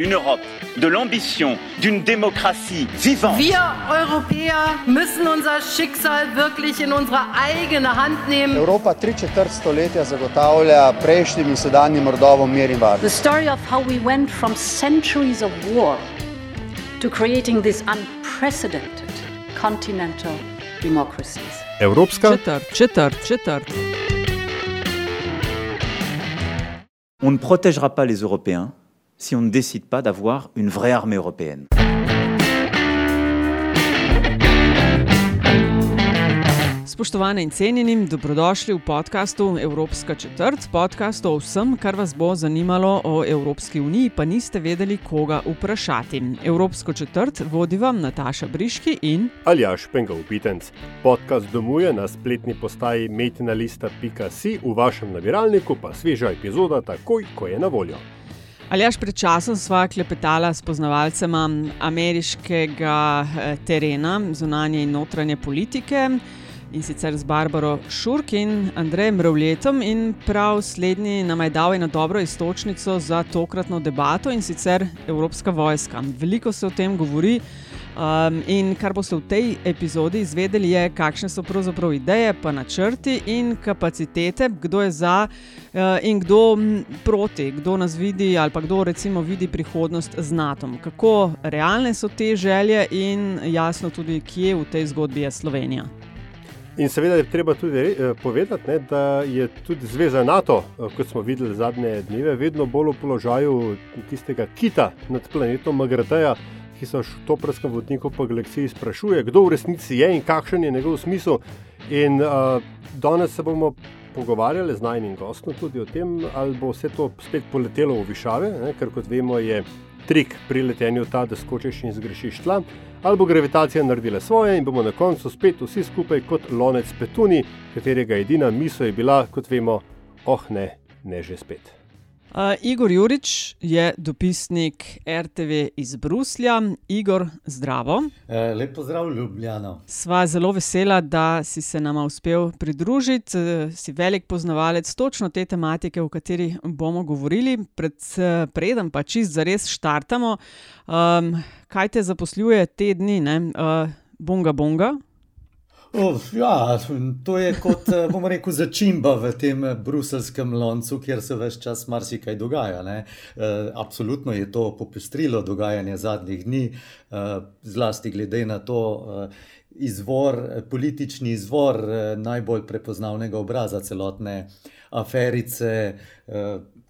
Une Europe de l'ambition, d'une démocratie vivante. Wir Europäer müssen unser Schicksal wirklich in unsere eigene Hand nehmen. Evropa tri četrt stoletja zagotavlja prejšnjim in sedanjim rodovom mir in varnost. The story of how we went from centuries of war to creating this unprecedented continental democracies. Evropska Četrt, četrt, četrt. On ne protégera pas les Européens si on ne décide pas d'avoir une vraie armée européenne. Spoštovane in cenjeni, dobrodošli v podkastu Evropska četrt, podkast o vsem, kar vas bo zanimalo o Evropski uniji, pa niste vedeli, koga vprašati. Evropsko četrt vodi vam Nataša Briški in Aljaš Pengal Pitenc. Podcast domuje na spletni postaji metinalista.si, v vašem nabiralniku pa sveža epizoda takoj, ko je na voljo. Aljaš pred časom sva klepetala s poznavalcema ameriškega eh, terena, zunanje in notranje politike. In sicer z Barbaro Šurk in Andrejem Mrvletom, in prav slednji nam je dal eno dobro istočnico za tokratno debato in sicer Evropska vojska. Veliko se o tem govori. Um, in kar boste v tej epizodi izvedeli, je, kakšne so pravzaprav ideje, pa načrti in kapacitete, kdo je za uh, in kdo proti, kdo nas vidi ali pa kdo recimo vidi prihodnost z NATO. Kako realne so te želje in jasno tudi, kje v tej zgodbi je Slovenija. In seveda je treba tudi eh, povedati, ne, da je tudi zveza NATO, eh, kot smo videli zadnje dneve, vedno bolj v položaju tistega kita nad planetom Magreteja, ki se v toprskem vodniku po galaksiji sprašuje, kdo v resnici je in kakšen je njegov smisel. In uh, danes se bomo pogovarjali z najnim gostom tudi o tem, ali bo vse to spet poletelo v višave, ne, ker kot vemo, je trik pri letenju ta, da skočiš in zgrešiš tla. Ali bo gravitacija naredila svoje in bomo na koncu spet vsi skupaj kot lonec petuni, katerega edina misel je bila, kot vemo, oh ne, ne že spet. Uh, Igor Jurič je dopisnik RTV iz Bruslja. Igor, zdravo. E, lep pozdrav, Ljubljana. Sva zelo vesela, da si se nam uspel pridružiti. Eh, Si velik poznavalec točno te tematike, o kateri bomo govorili. Pred, eh, preden pa čist zares štartamo, um, kaj te zaposluje te dni, ne? Uh, bonga, bonga. Uf, ja, to je kot eh, bomo rekel, začimba v tem bruselskem loncu, kjer se več čas marsikaj dogaja. E, absolutno je to popestrilo dogajanje zadnjih dni, e, zlasti glede na to e, izvor, politični izvor e, najbolj prepoznavnega obraza celotne aferice.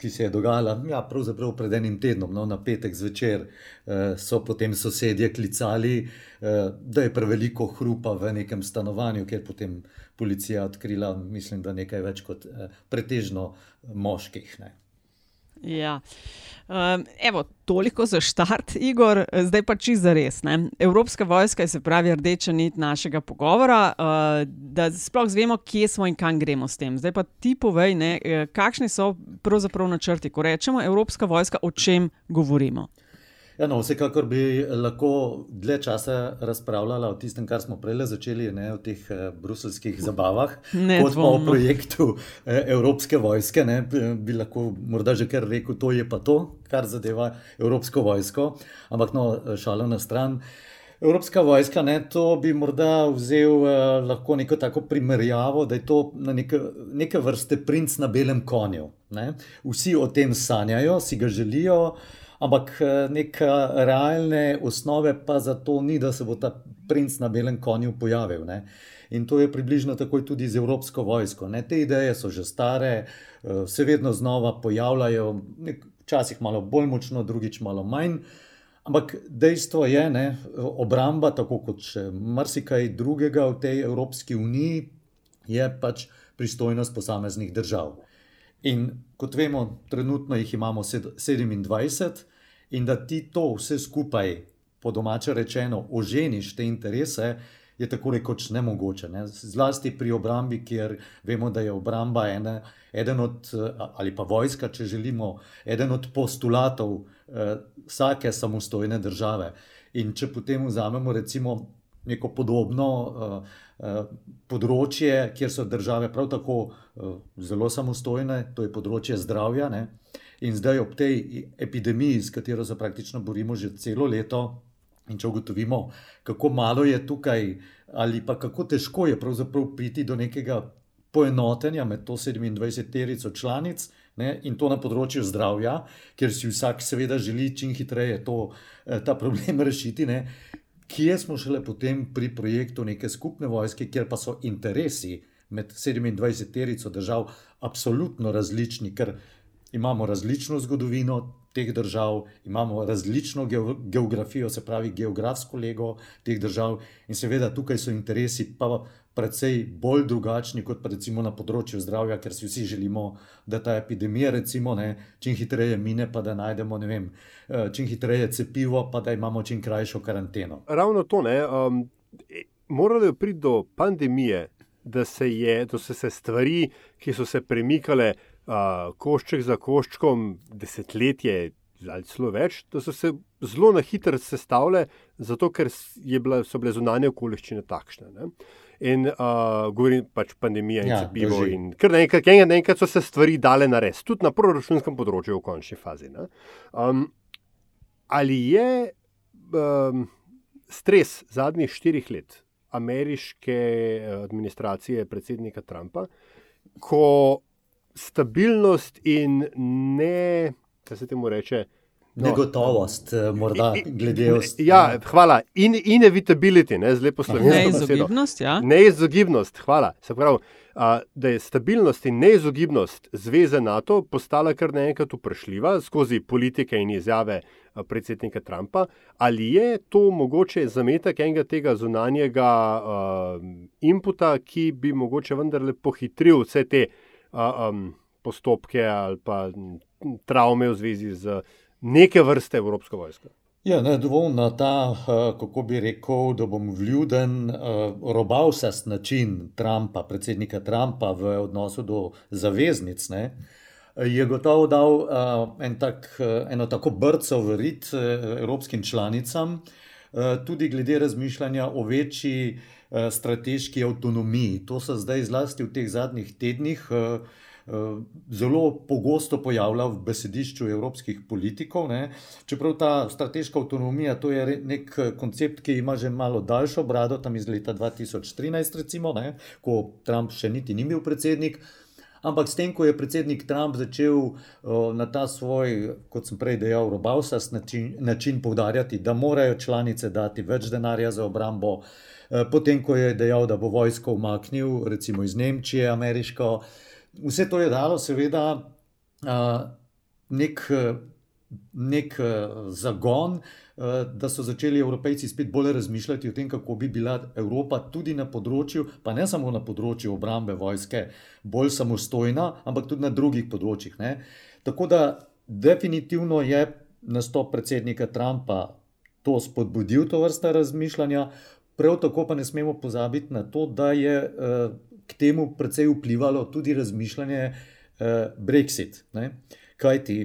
Ki se je dogajala, ja, pravzaprav pred enim tednom, no, na petek zvečer, eh, so potem sosedje klicali, eh, da je preveliko hrupa v nekem stanovanju, kjer potem policija odkrila, mislim, da nekaj več kot eh, pretežno moških. Ne. Ja. Um, evo, toliko za štart, Igor, zdaj pa čisto za res. Ne? Evropska vojska je se pravi rdeča nit našega pogovora, uh, da sploh zvemo, kje smo in kam gremo s tem. Zdaj pa ti povej, ne, eh, kakšni so pravzaprav načrti, ko rečemo Evropska vojska, o čem govorimo. Ja, no, vsekakor bi lahko dlje časa razpravljala o tistem, kar smo prej začeli, ne, o teh eh, bruselskih zabavah, Ne kot pa o projektu eh, Evropske vojske. Ne, bi- lahko morda že kar rekel, to je pa to, kar zadeva Evropsko vojsko. Ampak no, šalo na stran. Evropska vojska, ne, to bi morda vzel eh, lahko neko tako primerjavo, da je to neke, neke vrste princ na belem konju. Ne. Vsi o tem sanjajo, si ga želijo, ampak eh, neke realne osnove pa za to ni, da se bo ta princ na belem konju pojavil. Ne. In to je približno tako tudi z Evropsko vojsko. Ne. Te ideje so že stare, eh, se vedno znova pojavljajo, včasih malo bolj močno, drugič malo manj. Ampak dejstvo je, da obramba, tako kot še marsikaj drugega v tej Evropski uniji, je pač pristojnost posameznih držav. In kot vemo, trenutno jih imamo sed- 27, in da ti to vse skupaj, po domače rečeno, oženiš te interese, je tako rekoč nemogoče. Ne? Zlasti pri obrambi, kjer vemo, da je obramba ena, eden od, ali pa vojska, če želimo, eden od postulatov eh, vsake samostojne države. In če potem vzamemo recimo neko podobno uh, uh, področje, kjer so države prav tako uh, zelo samostojne, to je področje zdravja. Ne? In zdaj ob tej epidemiji, s katero se praktično borimo že celo leto, in če ugotovimo, kako malo je tukaj, ali pa kako težko je pravzaprav priti do nekega poenotenja med to 27-terico članic. Ne, in to na področju zdravja, ker si vsak, seveda, želi čim hitreje to, ta problem rešiti. Ne. Kje smo šele potem pri projektu neke skupne vojske, kjer pa so interesi med 27-terico držav absolutno različni, ker imamo različno zgodovino teh držav, imamo različno geografijo, se pravi, geografsko lego teh držav, in seveda tukaj so interesi pa precej bolj drugačni kot pa recimo na področju zdravja, ker si vsi želimo, da ta epidemija, recimo, ne, čim hitreje mine, pa da najdemo, vem, eh, čim hitreje cepivo, pa da imamo čim krajšo karanteno. Ravno to ne. Um, moralo je priti do pandemije, da se, je, da so se stvari, ki so se premikale uh, košček za koščkom, desetletje ali celo več, da so se zelo na hitro sestavljale, zato ker bila, so bile zunanje okoliščine takšne. Ne? In uh, govorim pač pandemija in ja, cepivo. In ker naenkrat, naenkrat so se stvari dale na res, tudi na proračunskem področju v končni fazi. Um, ali je um, stres zadnjih štirih let ameriške administracije predsednika Trumpa, ko stabilnost in ne, kaj se temu reče. No, Negotovost, eh, morda glede ostalih. Ja, hvala. In, inevitability, ne, zelo poslovno. Neizogibnost, ja. Neizogibnost, hvala. Se pravi, a, da je stabilnost in neizogibnost zveze NATO postala kar naenkrat vprašljiva skozi politike in izjave predsednika Trumpa. Ali je to mogoče zametek enega tega zunanjega uh, inputa, ki bi mogoče vendarle pohitril vse te um, postopke ali pa travme v zvezi z neke vrste Evropsko vojsko. Ja, ne dovolj na ta, kako bi rekel, da bom vljuden, robavsast način Trumpa, predsednika Trumpa v odnosu do zaveznic, ne, je gotovo dal en tak, eno tako brco v rit evropskim članicam, tudi glede razmišljanja o večji Eh, strateški avtonomiji. To se zdaj, zlasti v teh zadnjih tednih, eh, eh, zelo pogosto pojavlja v besedišču evropskih politikov. Ne. Čeprav ta strateška avtonomija, to je nek koncept, ki ima že malo daljšo brado, tam iz leta 2013, recimo, ne, ko Trump še niti ni bil predsednik. Ampak s tem, ko je predsednik Trump začel uh, na ta svoj, kot sem prej dejal, robavsast način, način povdarjati, da morajo članice dati več denarja za obrambo, uh, Eh, potem ko je dejal, da bo vojsko umaknil, recimo iz Nemčije, ameriško. Vse to je dalo, seveda, nek, nek zagon, da so začeli evropejci spet bolj razmišljati o tem, kako bi bila Evropa tudi na področju, pa ne samo na področju obrambe vojske, bolj samostojna, ampak tudi na drugih področjih. Ne. Tako da, definitivno je nastop predsednika Trumpa to spodbudil, to vrsta razmišljanja. Prav tako pa ne smemo pozabiti na to, da je k temu precej vplivalo tudi razmišljanje uh, Brexit. Ne? Kaj ti?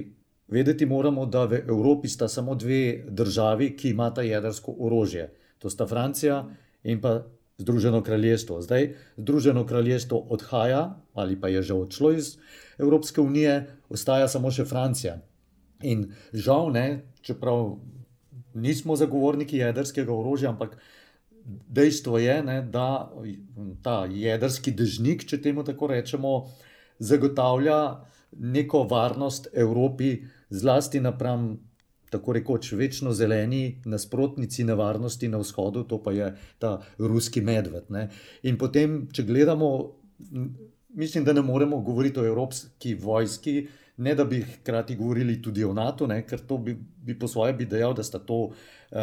Vedeti moramo, da v Evropi sta samo dve državi, ki imata jedrsko orožje. To sta Francija in pa Združeno kraljestvo. Zdaj Združeno kraljestvo odhaja ali pa je že odšlo iz Evropske unije, ostaja samo še Francija. In žal ne, čeprav nismo zagovorniki jedrskega orožja, ampak dejstvo je, ne, da ta jedrski dežnik, če temu tako rečemo, zagotavlja neko varnost Evropi, zlasti napram tako rekoč večno zeleni nasprotnici nevarnosti na vzhodu, to pa je ta ruski medved. Ne. In potem, če gledamo, mislim, da ne moremo govoriti o evropski vojski. Ne, da bi hkrati govorili tudi o NATO, ne, ker to bi, bi po svoje bi dejal, da sta to uh,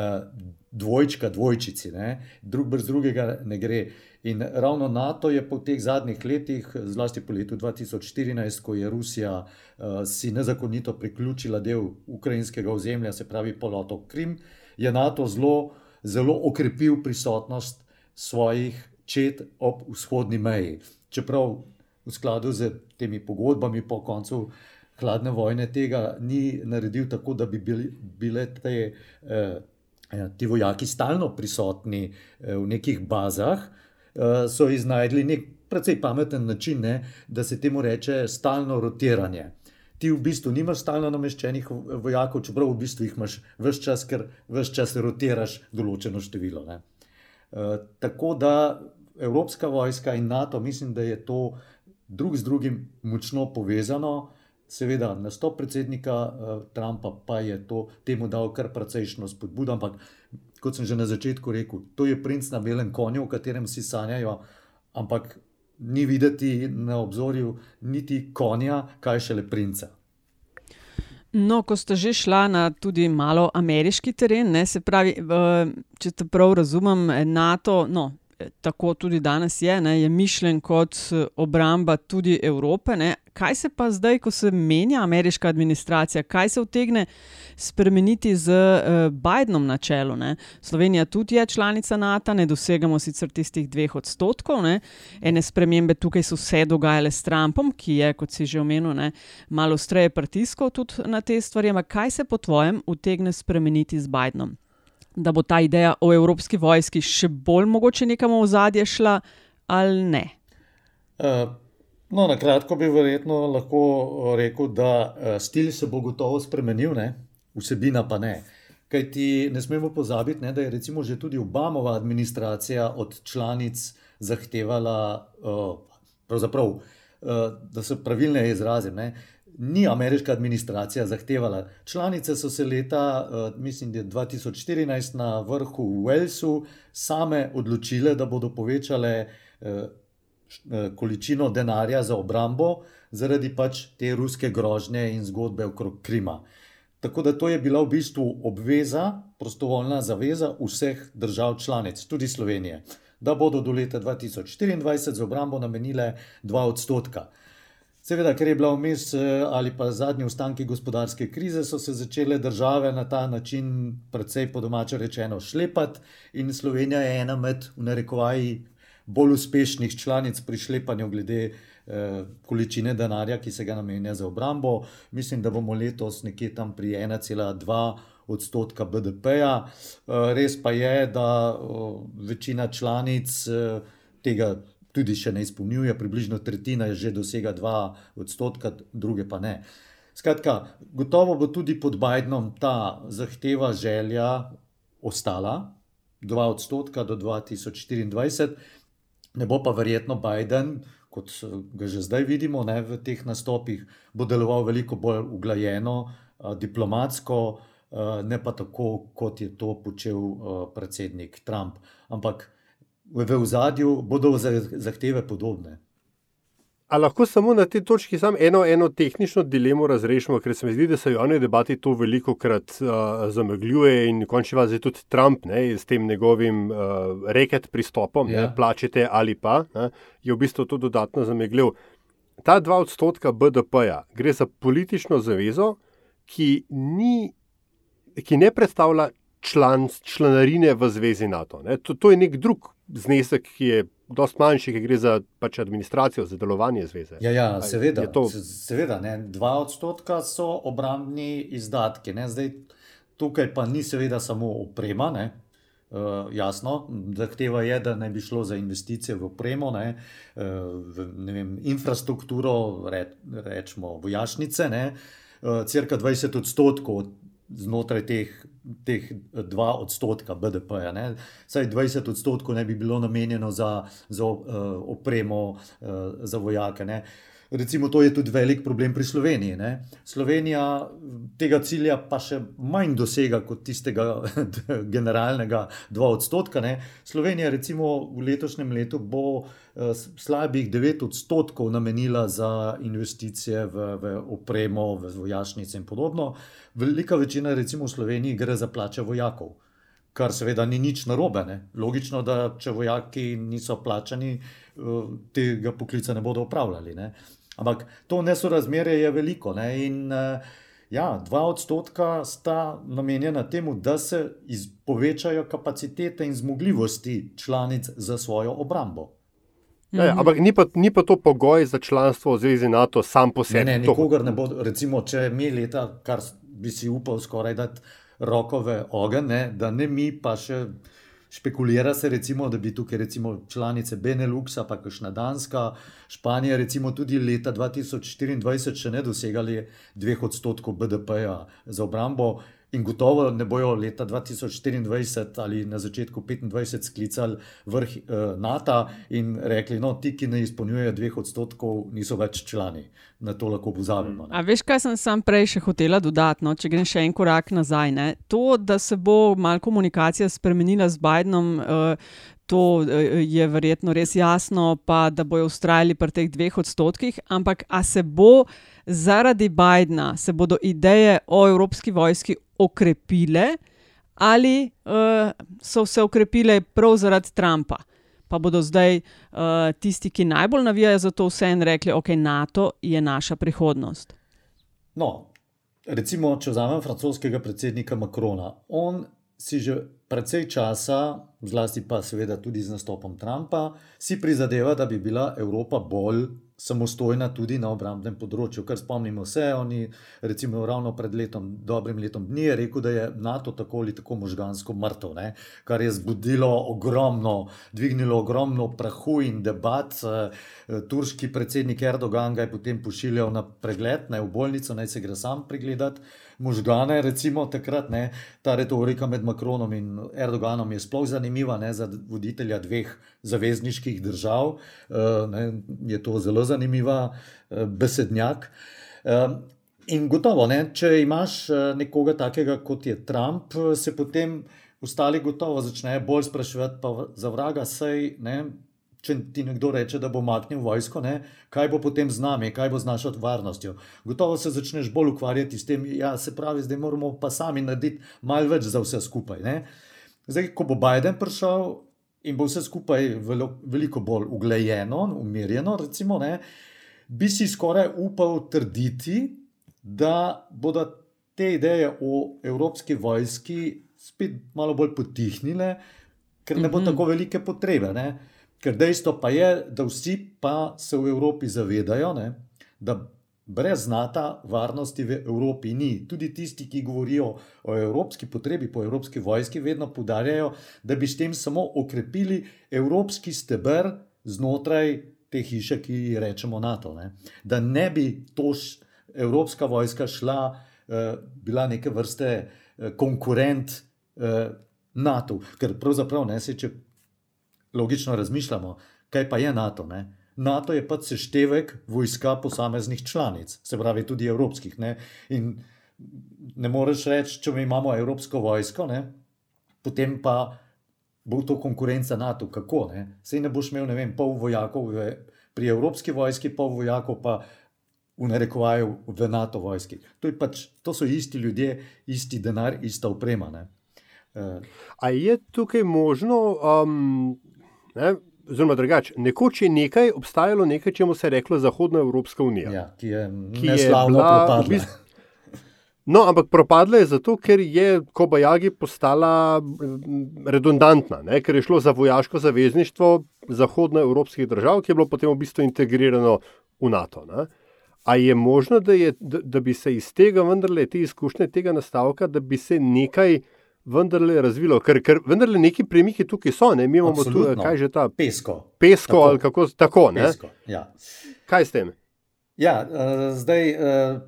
dvojčka, dvojčici, ne? drug brez drugega ne gre. In ravno NATO je po teh zadnjih letih, zlasti po letu 2014, ko je Rusija uh, si nezakonito priključila del ukrajinskega ozemlja, se pravi polotok Krim, je NATO zelo, zelo okrepil prisotnost svojih čet ob vzhodni meji. Čeprav v skladu z temi pogodbami po koncu. Hladne vojne tega ni naredil tako, da bi bili, bile te eh, Ja, ti vojaki stalno prisotni eh, v nekih bazah, eh, so iznajdli nek precej pameten način, ne, da se temu reče stalno rotiranje. ti v bistvu nimaš stalno nameščenih vojakov, čeprav v bistvu jih imaš vse čas, ker vse čas rotiraš določeno število. Ne. Tako da Evropska vojska in NATO, mislim, da je to drug z drugim močno povezano. Seveda, na stop predsednika uh, Trumpa pa je to temu dal kar precejšno spodbudo, ampak kot sem že na začetku rekel, to je princ na belem konju, o katerem si sanjajo, ampak ni videti na obzorju niti konja, kaj šele princa. No, ko ste že šla na tudi malo ameriški teren, ne, se pravi, če te prav razumem, NATO, no, tako tudi danes je, ne, je mišljen kot obramba tudi Evrope. Ne. Kaj se pa zdaj, ko se menja ameriška administracija, kaj se vtegne spremeniti z uh, Bidenom na čelu? Ne? Slovenija tudi je članica NATO, ne dosegamo sicer tistih dveh odstotkov. Ne? Ene spremembe tukaj so se dogajale s Trumpom, ki je, kot si že omenil, ne, malo streje pritiskal tudi na te stvari. Ampak kaj se po tvojem vtegne spremeniti z Bidenom? Da bo ta ideja o evropski vojski še bolj mogoče nekam v zadje šla ali ne? Uh. No, na kratko bi verjetno lahko eh, rekel, da eh, stil se bo gotovo spremenil, ne? vsebina pa ne. Kaj ti ne smemo pozabiti, ne, da je recimo že tudi Obamova administracija od članic zahtevala, uh, da se pravilno izrazim. Ne, ni ameriška administracija zahtevala. Članice so se leta, uh, mislim, da je 2014 na vrhu v Walesu same odločile, da bodo povečale. Uh, Eh, količino denarja za obrambo, zaradi pač te ruske grožnje in zgodbe okrog Krima. Tako da to je bila v bistvu obveza, prostovoljna zaveza vseh držav članic, tudi Slovenije, da bodo do leta 2024 za obrambo namenile 2 odstotka. Seveda, ker je bila vmes eh, ali pa zadnji ustanki gospodarske krize, so se začele države na ta način, predvsej po domače rečeno, šlepati, in Slovenija je ena med, v narekovaji, bolj uspešnih članic pri šlepanju glede eh, količine denarja, ki se ga namenja za obrambo. Mislim, da bomo letos nekje tam pri 1,2 odstotka BDP-ja. Eh, res pa je, da eh, večina članic eh, tega tudi še ne izpolnjuje, približno tretjina je že dosega 2 odstotka, druge pa ne. Skratka, gotovo bo tudi pod Bidenom ta zahteva, želja ostala. 2 odstotka do 2024, Ne bo pa verjetno Biden, kot ga že zdaj vidimo ne, v teh nastopih, bo deloval veliko bolj uglajeno, diplomatsko, ne pa tako, kot je to počel predsednik Trump. Ampak v ozadju bodo zahteve podobne. A lahko samo na tej točki samo eno, eno tehnično dilemo razrešimo, ker se mi zdi, da se v javni debati to veliko krat uh, zamegljuje in končni vas je tudi Trump ne, s tem njegovim uh, reket pristopom, ja. ne, plačete ali pa, ne, je v bistvu to dodatno zamegljal. Ta dva odstotka BDP-ja gre za politično zavezo, ki, ni, ki ne predstavlja član, članarine v zvezi NATO. To, to je nek drug znesek, ki je precej manjši, ki gre za pač administracijo, za delovanje zveze. Ja, ja seveda. To... seveda ne, dva odstotka so obrambni izdatki. Ne, zdaj, tukaj pa ni seveda samo oprema. Ne, Uh, jasno, zahteva je, da naj bi šlo za investicije v opremo, ne, uh, v ne vem, infrastrukturo, re, rečemo vojašnice, ne, uh, cirka 20 odstotkov znotraj teh, teh 2 odstotka BDP-ja. Saj 20 odstotkov ne bi bilo namenjeno za, za uh, opremo, uh, za vojake. Ne. Recimo, to je tudi velik problem pri Sloveniji. Ne? Slovenija tega cilja pa še manj dosega kot tistega generalnega 2 odstotka. Ne? Slovenija, recimo, v letošnjem letu bo eh, slabih 9 odstotkov namenila za investicije v, v opremo, v vojašnice in podobno. Velika večina, recimo v Sloveniji, gre za plače vojakov. Kar seveda ni nič narobe. Ne? Logično, da če vojaki niso plačani, eh, tega poklica ne bodo upravljali. Ne? Ampak to nesorazmerje je veliko. Ne? In uh, ja, dva odstotka sta namenjena temu, da se povečajo kapacitete in zmogljivosti članic za svojo obrambo. Ja, ja, ampak ni pa, ni pa to pogoj za članstvo v Zvezi NATO, sam po sebi. Ne, ne, nikogar ne bo, recimo, če mi leta, kar bi si upal skoraj dati rokove ogen, ne, da ne mi, pa še Špekulira se, recimo, da bi tukaj recimo članice Beneluxa, pa kakšna Danska, Španija, recimo tudi leta 2024 še ne dosegali dveh odstotkov BDP-ja za obrambo. In gotovo ne bojo leta 2024 ali na začetku 2025 sklicali vrh eh, NATO in rekli, no, ti, ki ne izpolnjujejo dveh odstotkov, niso več člani. Na to lahko pozabimo. A veš, kaj sem sam prej še hotela dodati, no? če grem še en korak nazaj. Ne? To, da se bo mal komunikacija spremenila z Bidenom. Uh, To je verjetno res jasno, pa da bojo ustrajali pri teh dveh odstotkih, ampak a se bo zaradi Bidna, se bodo ideje o evropski vojski okrepile ali uh, so se okrepile prav zaradi Trumpa. Pa bodo zdaj uh, tisti, ki najbolj navijajo za to, vse en rekli, da okay, NATO je naša prihodnost. No, recimo, če vzamem francoskega predsednika Macrona, on si že precej časa, zlasti pa seveda tudi z nastopom Trumpa, si prizadeva, da bi bila Evropa bolj samostojna tudi na obrambnem področju. Kar spomnimo se, oni, recimo, ravno pred letom, dobrim letom dni, je rekel, da je NATO tako ali tako možgansko mrtev, ne? kar je zbudilo ogromno, dvignilo ogromno prahu in debat. Turški predsednik Erdogan ga je potem pošiljal na pregled, ne v bolnico, naj se gre sam pregledati možgane, recimo takrat. Ne, ta retorika med Macronom in Erdoganom je sploh zanimiva ne, za voditelja dveh zavezniških držav. Uh, ne, je to zelo zanimiva uh, besednjak. Uh, in gotovo, ne, če imaš nekoga takega kot je Trump, se potem ostali gotovo začnejo bolj spraševati, za vraga sej. Ne, če ti nekdo reče, da bo maknil vojsko, ne, kaj bo potem z nami, kaj bo z našo varnostjo. Gotovo se začneš bolj ukvarjati s tem, ja, se pravi, zdaj moramo pa sami narediti malo več za vse skupaj. Ne. Zdaj, ko bo Biden prišel in bo vse skupaj veliko bolj uglejeno, umirjeno, recimo, ne, bi si skoraj upal trditi, da bodo te ideje o evropski vojski spet malo bolj potihnile, ker ne bo mm -hmm. tako velike potrebe. Ne. Ker dejstvo pa je, da vsi pa se v Evropi zavedajo, ne, da brez znata varnosti v Evropi ni. Tudi tisti, ki govorijo o evropski potrebi po evropski vojski, vedno podarjajo, da bi s tem samo okrepili evropski steber znotraj te hiše, ki ji rečemo NATO. Ne. Da ne bi to evropska vojska šla, uh, bila neke vrste uh, konkurent uh, NATO. Ker pravzaprav ne se, če logično razmišljamo, kaj pa je NATO. Ne? NATO je pač seštevek vojska posameznih članic, se pravi tudi evropskih. Ne? In ne moreš reči, če imamo evropsko vojsko, ne? potem pa bo to konkurenca NATO. Kako? Ne? Sej ne boš imel, ne vem, pol vojakov v, pri evropski vojski, pol vojakov pa. V narekovaju v NATO vojski. To, pač, to so isti ljudje, isti denar, ista oprema. Uh. Ali je tukaj možno, um, Ne? Zelo drugače. Nekoč je nekaj obstajalo, nekaj, čemu se je reklo Zahodna Evropska unija. Ja, ki je, ki je bila v bistvu. No, ampak propadla je zato, ker je Kobajagi postala redundantna, ne? ker je šlo za vojaško zavezništvo zahodnoevropskih držav, ki je bilo potem v bistvu integrirano v NATO. Ne? A je možno, da, je, da, da bi se iz tega, vendarle, te izkušnje tega nastavka, da bi se nekaj vendarle razvilo, ker, ker vendarle neki premiki tukaj so, ne? mi imamo tu, kaj že ta pesko. Pesko tako. ali kako tako. Pesko, ja. Kaj s tem? Ja, uh, zdaj. Uh,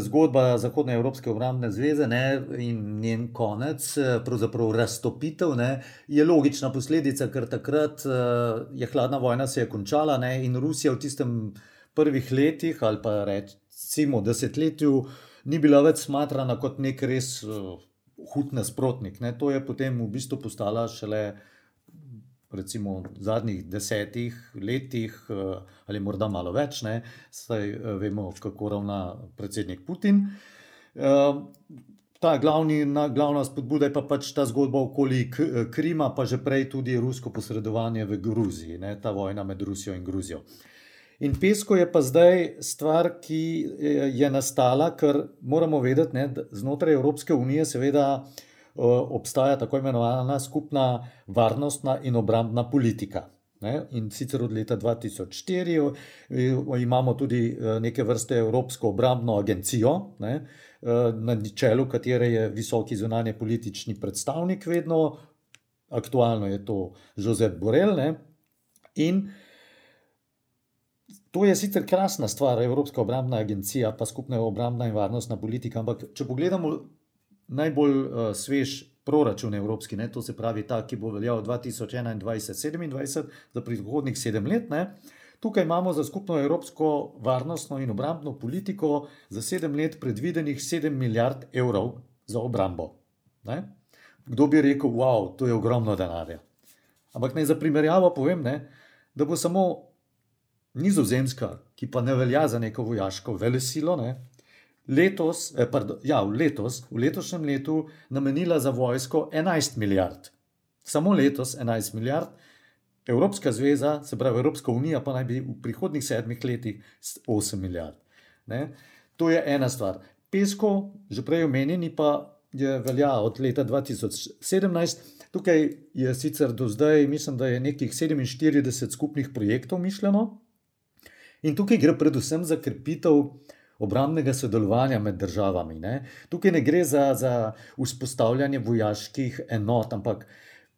Zgodba Zahodne Evropske obrambne zveze ne, in njen konec, pravzaprav raztopitev, ne, je logična posledica, ker takrat uh, je hladna vojna se je končala ne, in Rusija v tistem prvih letih ali pa recimo desetletju ni bila več smatrana kot nek res uh, hud nasprotnik. Ne. To je potem v bistvu postala šele recimo, v zadnjih desetih letih, eh, ali morda malo več, ne. saj eh, vemo, kako ravna predsednik Putin. Eh, ta glavni, glavna spodbuda je pa pač ta zgodba okoli Krima, pa že prej tudi rusko posredovanje v Gruziji, ne, ta vojna med Rusijo in Gruzijo. In pesko je pa zdaj stvar, ki je nastala, ker moramo vedeti, ne, da znotraj Evropske unije seveda obstaja tako imenovana skupna varnostna in obrambna politika. Ne, in sicer od leta 2004 imamo tudi neke vrste Evropsko obrambno agencijo, ne, na čelu katere je visoki zunanje politični predstavnik vedno aktualno je to Jozef Borel. Ne? In to je sicer krasna stvar, Evropska obrambna agencija, pa skupna obrambna in varnostna politika, ampak če pogledamo najbolj uh, svež proračun evropski, ne, to se pravi ta, ki bo veljal 2021-2027, za prihodnih sedem let. Ne, tukaj imamo za skupno evropsko varnostno in obrambno politiko za sedem let predvidenih 7 milijard evrov za obrambo. Ne. Kdo bi rekel, wow, to je ogromno denarja. Ampak naj za primerjavo povem, ne, da bo samo Nizozemska, ki pa ne velja za neko vojaško velesilo, ne, letos, eh, pardon, ja, letos, v letošnjem letu namenila za vojsko 11 milijard. Samo letos 11 milijard, Evropska zveza, se pravi Evropska unija, pa naj bi v prihodnih sedmih letih 8 milijard. Ne? To je ena stvar. Pesko, že prej omenjeni, pa je velja od leta 2017. Tukaj je sicer do zdaj, mislim, da je nekih 47 skupnih projektov mišljeno. In tukaj gre predvsem za krepitev obrambnega sodelovanja med državami. Ne? Tukaj ne gre za, za vzpostavljanje vojaških enot, ampak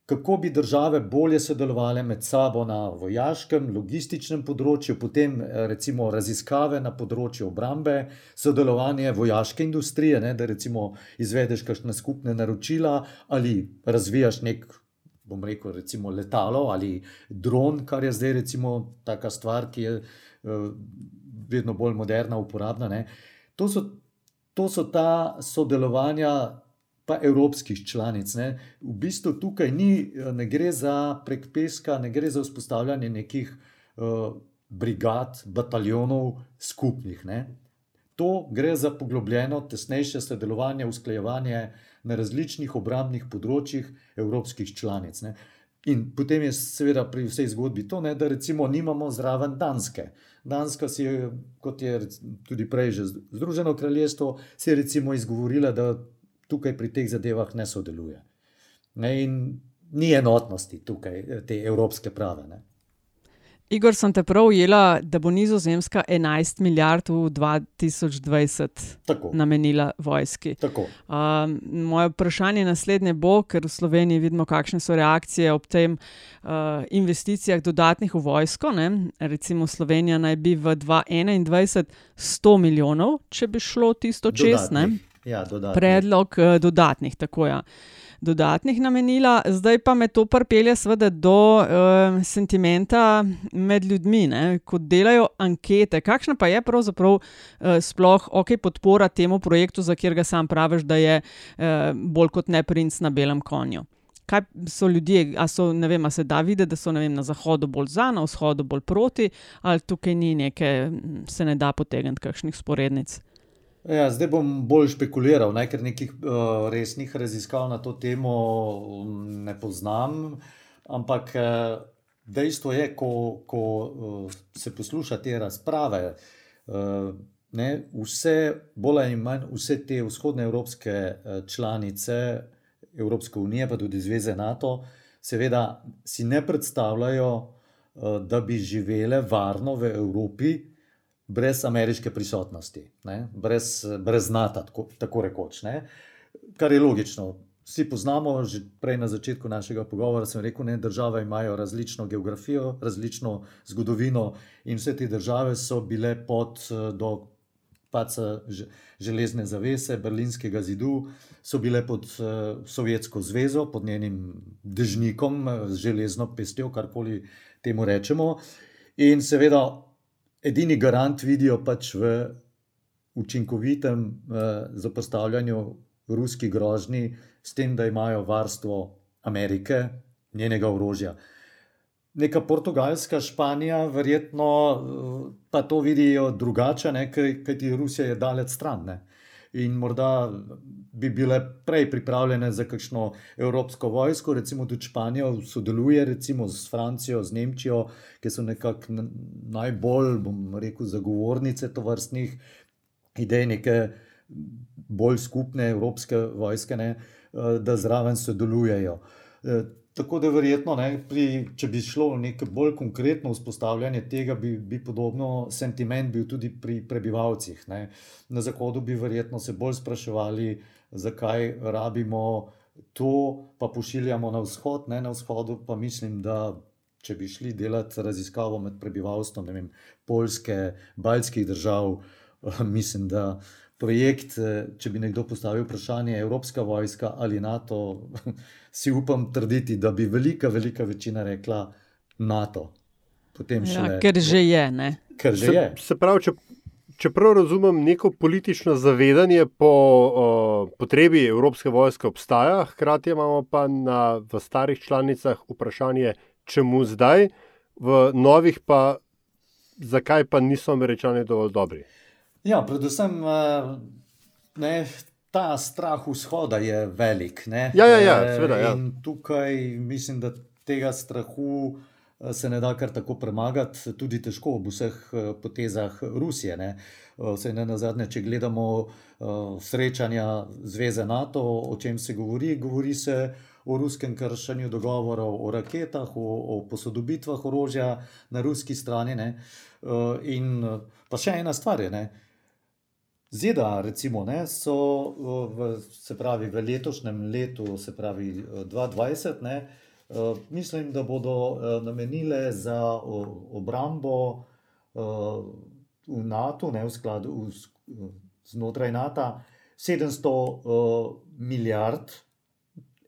kako bi države bolje sodelovali med sabo na vojaškem, logističnem področju, potem recimo raziskave na področju obrambe, sodelovanje vojaške industrije, ne? da recimo izvedeš kakšne skupne naročila ali razvijaš nek. Bom rekel, recimo letalo ali dron, kar je zdaj, recimo, taka stvar, ki je uh, vedno bolj moderna, uporabna. To so, to so ta sodelovanja, pa evropskih članic. Ne. V bistvu tukaj ni, ne gre za prek peska, ne gre za vzpostavljanje nekih uh, brigad, bataljonov skupnih. Ne. To gre za poglobljeno, tesnejše sodelovanje, usklajevanje na različnih obrambnih področjih evropskih članic. Ne. In potem je seveda pri vsej zgodbi to, ne, da recimo nimamo zraven Danske. Danska si je, kot je tudi prej že Združeno kraljestvo, si je recimo izgovorila, da tukaj pri teh zadevah ne sodeluje. Ne, in ni enotnosti tukaj, te evropske prave. Ne. Igor, sem te prav ujela, da bo Nizozemska 11 milijard v 2020 Tako. namenila vojski. Um, moje vprašanje naslednje bo, ker v Sloveniji vidimo, kakšne so reakcije ob tem uh, investicijah dodatnih v vojsko. Ne? Recimo Slovenija naj bi v 2021 100 milijonov, če bi šlo tisto čez. Ja, Predlog uh, dodatnih, tako. Ja dodatnih namenila, zdaj pa me to pripelje, seveda, do uh, sentimenta med ljudmi, ne? ko delajo ankete. Kakšna pa je pravzaprav uh, sploh ok podpora temu projektu, za katerega sam praviš, da je uh, bolj kot ne princ na belem konju? Kaj so ljudje, a so, ne vem, a se da videti, da so vem, na zahodu bolj za, na vzhodu bolj proti, ali tukaj ni neke, se ne da potegniti kakšnih sporednic. Ja, zdaj bom bolj špekuliral, ne, ker nekih uh, resnih raziskav na to temo mm, ne poznam. Ampak uh, dejstvo je, ko, ko uh, se posluša te razprave, uh, ne, vse bolj ali manj, vse te vzhodne evropske uh, članice Evropske unije, pa tudi Zveze NATO, seveda si ne predstavljajo, uh, da bi živele varno v Evropi brez ameriške prisotnosti, ne? brez, brez NATO, tako, tako rekoč. Ne? Kar je logično. Vsi poznamo, že prej na začetku našega pogovora sem rekel, da države imajo različno geografijo, različno zgodovino, in vse te države so bile pod do paca železne zavese, berlinskega zidu, so bile pod Sovjetsko zvezo, pod njenim dežnikom, z železno pestjo, karkoli temu rečemo. In seveda edini garant vidijo pač v učinkovitem uh, zoprstavljanju ruski grožnji, s tem, da imajo varstvo Amerike, njenega orožja. Neka Portugalska, Španija, verjetno uh, pa to vidijo drugače, kajti Rusija je daleč stran. Ne? In morda bi bile prej pripravljene za kakšno evropsko vojsko, recimo tudi Španija sodeluje recimo s Francijo, z Nemčijo, ki so nekako najbolj, bom rekel, zagovornice to vrstnih idej, neke bolj skupne evropske vojske, ne, da zraven sodelujejo. Tako da, verjetno, ne, pri, če bi šlo v neko bolj konkretno vzpostavljanje tega, bi, bi podobno sentiment bil tudi pri prebivalcih. Ne. Na Zahodu bi verjetno se bolj spraševali, zakaj rabimo to pa pošiljamo na vzhod, ne na vzhodu, pa mislim, da če bi šli delati raziskavo med prebivalstvom, ne vem, Poljske, Baljskih držav, mislim, da projekt, če bi nekdo postavil vprašanje, Evropska vojska ali NATO, si upam trditi, da bi velika, velika večina rekla NATO. Ja, šele, ker že je. Ne? Ker že se, je. Se pravi, če, če prav razumem, neko politično zavedanje po o, potrebi Evropske vojske obstaja, hkrati imamo pa na, v starih članicah vprašanje, čemu zdaj, v novih pa, zakaj pa niso američani dovolj dobri. Ja, predvsem ne, ta strah vzhoda je velik. Ne? Ja, ja, ja, seveda, ja. In tukaj mislim, da tega strahu se ne da kar tako premagati, tudi težko ob vseh potezah Rusije. Ne? Vse ne na zadnje, če gledamo srečanja Zveze NATO, o čem se govori, govori se o ruskem kršenju dogovorov, o raketah, o, o posodobitvah orožja na ruski strani. Ne? In pa še ena stvar je. Ne? ZDA, recimo, ne, so v, se pravi, v letošnjem letu, se pravi 2020, ne, mislim, da bodo namenile za obrambo v NATO, ne v skladu v, znotraj NATO, 700 milijard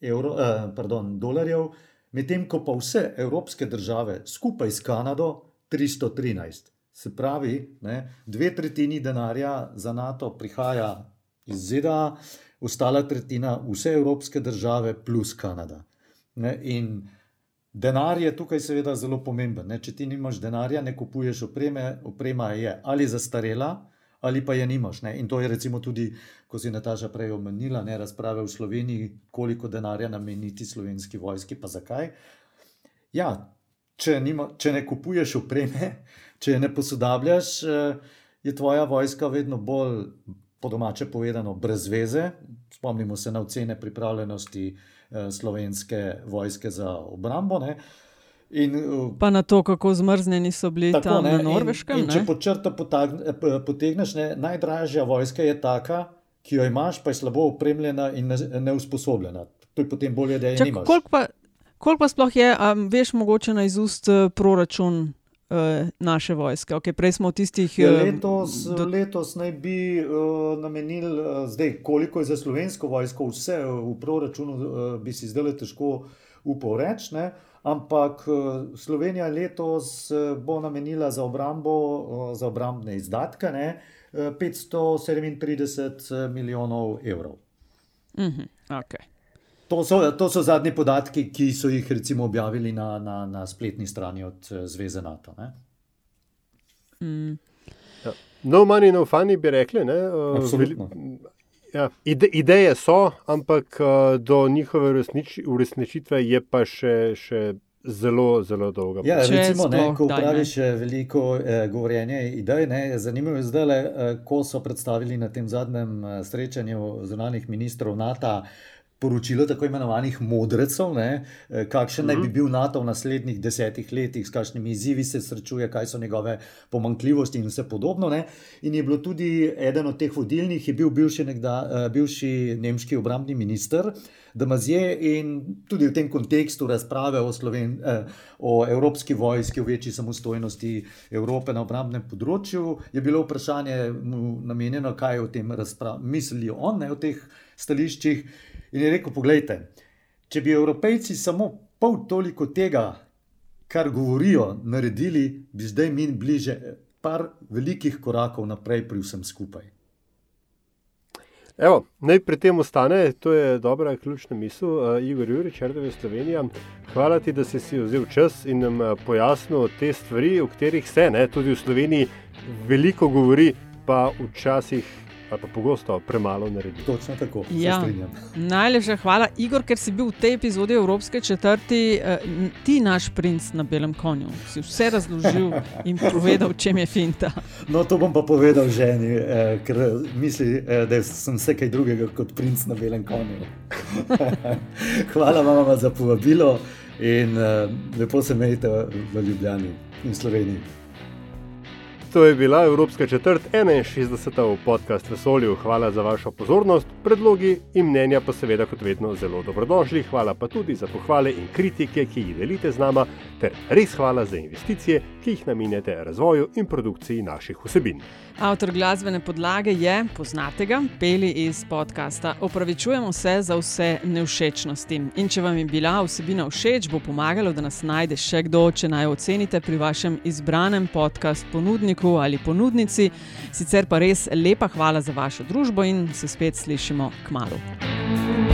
evro, eh, pardon, dolarjev, medtem ko pa vse evropske države skupaj s Kanado 313. Se pravi, ne, dve tretjini denarja za NATO prihaja iz ZDA, ostala tretjina vse evropske države plus Kanada. Ne, in denar je tukaj seveda zelo pomemben. Ne. Če ti nimaš denarja, ne kupuješ opreme, oprema je ali zastarela, ali pa je nimaš. Ne. In to je recimo tudi, ko si Nataša prej omenila, ne, razprave v Sloveniji, koliko denarja nameniti slovenski vojski, pa zakaj. Ja, če, nima, če ne kupuješ opreme, če je ne posodabljaš, je tvoja vojska vedno bolj, po domače povedano, brez veze. Spomnimo se na ocene pripravljenosti slovenske vojske za obrambo. Ne. In, pa na to, kako zmrznjeni so bili tako, tam ne, na Norveškem. In, in če pod črto potegneš, ne, najdražja vojska je taka, ki jo imaš, pa je slabo opremljena in neusposobljena. To je potem bolje, da je Čak, nimaš. Koliko pa, kolik pa sploh je, um, veš, mogoče na izust proračun naše vojske? Okay, prej smo v tistih. Ja, letos, do... letos naj bi uh, namenili, uh, zdaj, koliko je za slovensko vojsko, vse v proračunu, uh, bi si zdaj le težko upal reči. Ampak Slovenija letos bo namenila za obrambo, za obrambne izdatke, ne, 537 milijonov evrov. Mm -hmm, okay. To, so, to so zadnji podatki, ki so jih recimo objavili na, na, na spletni strani od Zveze NATO. Mm. Ja. No, money, no funny, bi rekli. Ja, ide, ideje so, ampak do njihove uresničitve je pa še, še zelo, zelo dolga. Ja, recimo, ne, ko praviš veliko eh, govorjenja idej, ne, zanimivo je zdaj, eh, ko so predstavili na tem zadnjem srečanju zunanih ministrov NATO poročilo tako imenovanih modrecev, ne, kakšen naj bi bil NATO v naslednjih desetih letih, s kakšnimi izzivi se srečuje, kaj so njegove pomankljivosti in vse podobno. Ne. In je bilo tudi eden od teh vodilnih, je bil bivši, nekda, bivši nemški obrambni minister. Damazje in tudi v tem kontekstu razprave o, Sloven, eh, o evropski vojski, o večji samostojnosti Evrope na obrambnem področju, je bilo vprašanje namenjeno, kaj o tem mislijo on, ne, o teh stališčih. In je rekel: Poglejte, če bi evropejci samo pol toliko tega, kar govorijo, naredili, bi zdaj mi bliže par velikih korakov naprej pri vsem skupaj. Evo, naj pri tem ostane, to je dobra ključna misel. Uh, Igor Jurič, RTV Slovenija, hvala ti, da si si vzel čas in nam pojasnil te stvari, o katerih se ne, tudi v Sloveniji veliko govori, pa včasih ali pa pogosto premalo naredi. Točno tako. Ja. Najlepša hvala, Igor, ker si bil v tej epizodi Evropske četrti, eh, ti naš princ na belem konju. Si vse razložil in povedal, čem je finta. No, to bom pa povedal ženi, eh, ker misli, eh, da sem vse kaj drugega kot princ na belem konju. hvala vam za povabilo in lepo se imejte v Ljubljani in Sloveniji. To je bila Evropska četrt 61. v podkastu Vesolju. Hvala za vašo pozornost, predlogi in mnenja pa seveda kot vedno zelo dobrodošli. Hvala pa tudi za pohvale in kritike, ki jih delite z nama, ter res hvala za investicije, ki jih namenjate razvoju in produkciji naših vsebin. Avtor glasbene podlage je, poznate ga, peli iz podcasta. Opravičujemo se za vse neušečnosti. In če vam je bila vsebina všeč, bo pomagalo, da nas najde še kdo, če naj ocenite pri vašem izbranem ponudniku ponudniku ali ponudnici. Sicer pa res lepa hvala za vašo družbo in se spet slišimo k malu. thank you